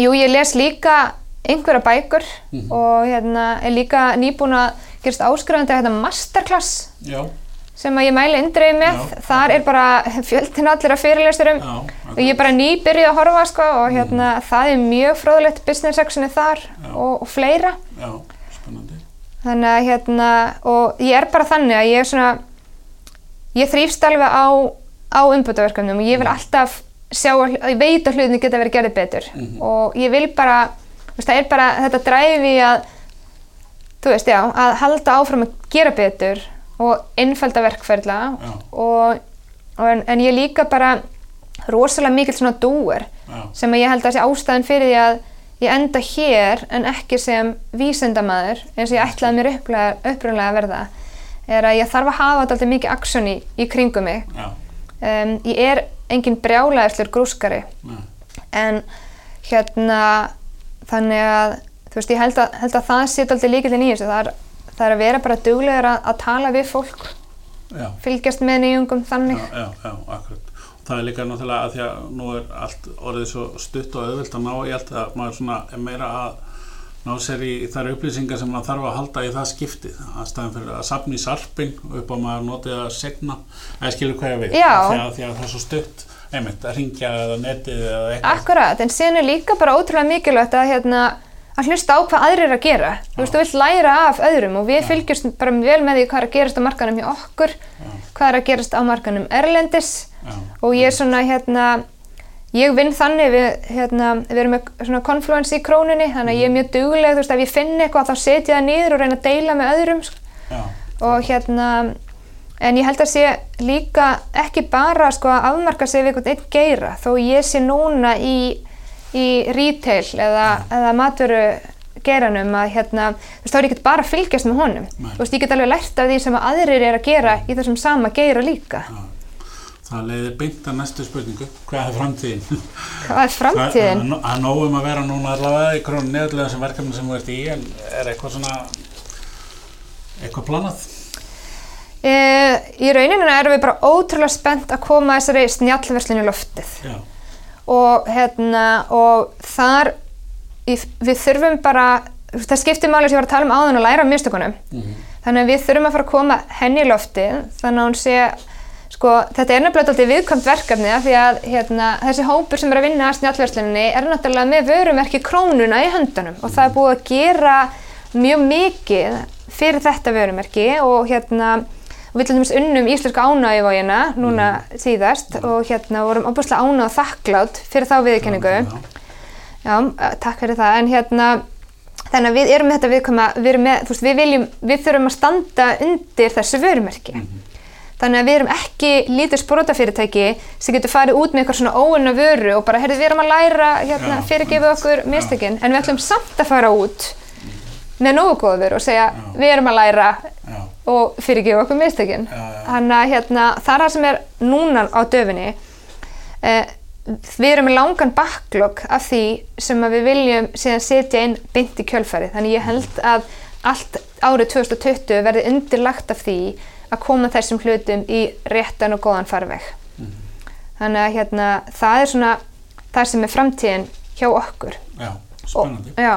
jú ég les líka einhverja bækur Mhm. og hérna er líka nýbúin að gerast áskrifandi að hérna masterclass Já, sem að ég mæli indreið með Já. þar er bara fjöldin allir að fyrirlesturum já, og ég er bara nýbyrjuð að horfa sko, og hérna það er mjög fróðlegt business sectioni þar Já. og, og fleira já, spennandi. þannig að hérna og ég er bara þannig að ég er svona ég þrýfst alveg á á umbútaverkefnum og ég vil alltaf sjá ég veit að hlutinni geta verið gerðið betur Mhm. og ég vil bara veist, það er bara þetta dræfi að þú veist já, að halda áfram að gera betur og einfalda verkferðla og, og en, en ég líka bara rosalega mikill svona dúer sem að ég held að sé ástæðan fyrir því að ég enda hér en ekki sem vísindamaður eins og ég ætlaði mér upprunalega að verða er að ég þarf að hafa alltaf mikið aksjón í, í kringum mig. Um, ég er engin brjálæðislur grúskari. Já, en hérna þannig að þú veist ég held að, held að það sé alltaf líkillin í þessu. Það er, það er að vera bara duglegur að, að tala við fólk. Já. fylgjast með nýjungum þannig. Já, já, já, akkurat. Það er líka náttúrulega að því að nú er allt orðið svo stutt og auðvilt að ná í allt að maður svona er meira að ná sér í þær upplýsingar sem maður þarf að halda í það skiptið að staðan fyrir að safna í sarpin upp á maður notið að segna eða skilur hvað ég við að það er svo stutt einmitt að ringja eða netið eða eitthvað. Akkurat, en síðan er líka bara ótrúlega mikilvægt að, hérna, að hlusta á hvað aðrir eru að gera. Þú veist, þú vilt læra af öðrum og við fylgjumst bara vel með því hvað er að gerast á markanum hjá okkur, hvað er að gerast á markanum erlendis Já. og ég er svona, hérna, ég vinn þannig, við, hérna, við erum með svona confluence í króninni, þannig að ég er mjög dugleg, þú veist, ef ég finn eitthvað þá setja það niður og reyna að deila með öðrum sko. Já, og hérna, en ég held að sé líka ekki bara sko að afmarka sig við einhvern einn geira, þó ég sé núna í, í retail eða, eða matvöru geiranum að hérna, þú veist, þá er ég ekki bara að fylgjast með honum, Nei. þú veist, ég get alveg lært af því sem að aðrir er að gera í þessum sama geira líka. já. Það leiðir beint að næstu spurningu. Hvað er framtíðin? Hvað er framtíðin? Það er nógum að vera núna allavega í krónu neðlega þessum verkefni sem þú ert í, en er eitthvað svona, eitthvað planað? E, í rauninu erum við bara ótrúlega spennt að koma þessari snjallverslinu loftið. Já. Og, hérna, og þar, við þurfum bara, það skiptir máli sem ég var að tala um áðan að læra af mistökunum. Mm Þannig að við þurfum að fara að koma henni í loftið, þannig að hún sé, sko, þetta er nefnilega alltaf viðkvæmt verkefni af því að hérna, þessi hópur sem er að vinna að snjallversluninni er náttúrulega með vörumerki krónuna í höndunum og það er búið að gera mjög mikið fyrir þetta vörumerki og hérna, við til dæmis unnum íslenska ánægivógina núna síðast og hérna vorum opuslega ánæg og þakklátt fyrir þá viðkenningu. Já, eh, takk fyrir það, en hérna, þannig að við erum með þetta viðkvæma, við erum með, veist, við viljum, við þurfum að standa undir þessu vörumerki. Þannig að við erum ekki lítið sprótafyrirtæki sem getur farið út með eitthvað svona óunna vöru og bara, heyrðu, við erum að læra, hérna, Já. fyrirgefa okkur mistökin, en við ætlum samt að fara út með nógu góða vöru og segja, við erum að læra Já. Og fyrirgefa okkur mistökin. Já, já. Þannig að hérna, það er það sem er núna á döfinni. Eh, við erum með langan backlog af því sem við viljum síðan setja inn í kjölfæri. Þannig ég held að allt árið 2020 verði undirlagt af því að koma þessum hlutum í réttan og góðan farveg. Þannig að hérna, það er svona það sem er framtíðin hjá okkur. Já, spennandi. Og, já,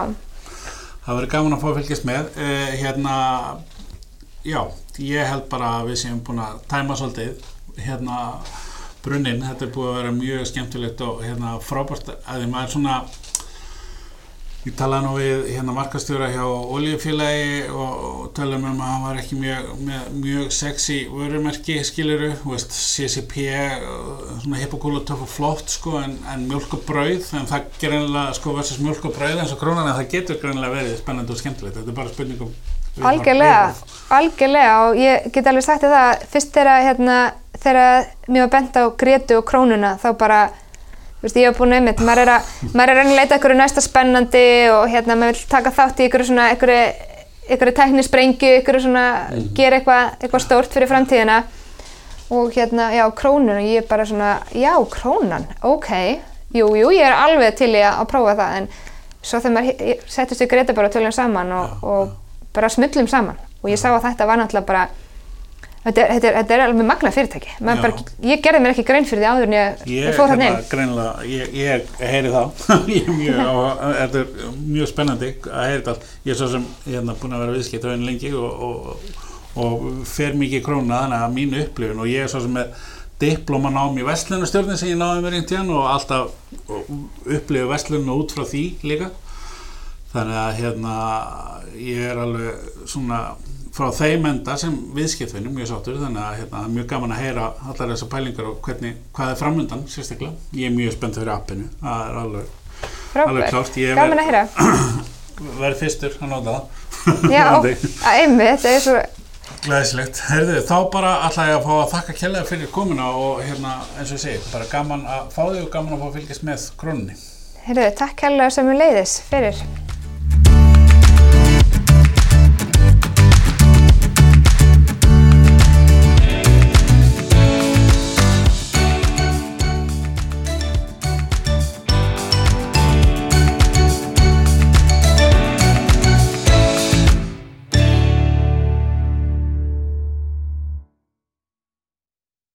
Það verður gaman að fá að fylgjast með. Uh, hérna, já, ég held bara að við séum búin að tæma svolítið hérna brunnin. Þetta er búið að vera mjög skemmtilegt og hérna frábært að því maður svona Ég talaði nú við hérna markastjóra hjá Oljufélagi og, talaði um að hann var ekki mjög, mjög, mjög sexy vörumerki skiluru, þú veist, CCP, svona hippokúla töff og flott sko, en, en mjölk og brauð, en það greinlega sko versus mjölk og brauð eins og krónan, en það getur greinlega verið spennandi og skemmtilegt, þetta er bara spurningum algjörlega, algjörlega og ég get alveg sagt það, fyrst þegar hérna, þegar mér var bent á Gretu og krónuna þá bara Þú veist, ég hef búin einmitt, maður er að, maður er að reyna að leita ykkur næsta spennandi og hérna maður vil taka þátt í ykkur svona, ykkur, ykkur teknisprengju, ykkur svona, gera eitthvað, eitthvað stórt fyrir framtíðina. Og hérna, já, krónun og ég er bara svona, já, krónan, ok, jú, jú, ég er alveg til í að, að prófa það en svo þegar maður settist við Greta bara tölum saman og, og bara smullum saman og ég sá að þetta var náttúrulega bara, þetta er, þetta er, þetta er alveg magna fyrirtæki, bara, ég gerði mér ekki grein fyrir því áður en ég, Ég, ég fór hérna, inn. ég, ég heyri það, ég er mjög, á, þetta er mjög spennandi að heyri það. Ég er svo sem hérna búin að vera viðskipt á henni lengi og, og, og fer mikið í króna þannig að mínu upplifun og ég er svo sem með diplómanám í vestlunastjórnin sem ég náði mér einn tíðan og alltaf upplifu vestlunum út frá því líka. Þannig að hérna ég er alveg svona frá þeim enda sem viðskiptvinnum mjög sáttur þannig að hérna, það er mjög gaman að heyra allar þessar pælingar og hvernig, hvað er framöndan sérstaklega. Ég er mjög spennt fyrir appinu, það er alveg, alveg klárt. Ég gaman að heyra. verð fyrstur að nota það. Já, einmitt, þetta er svo, Glæðislegt. Herðu, þá bara ætla ég að fá að þakka kjærlega fyrir komuna og hérna, eins og ég segi, bara gaman að fá þig og gaman að fá að fylgjast með krónunni. heyrðu, takk kærlega sem við leiðis fyrir.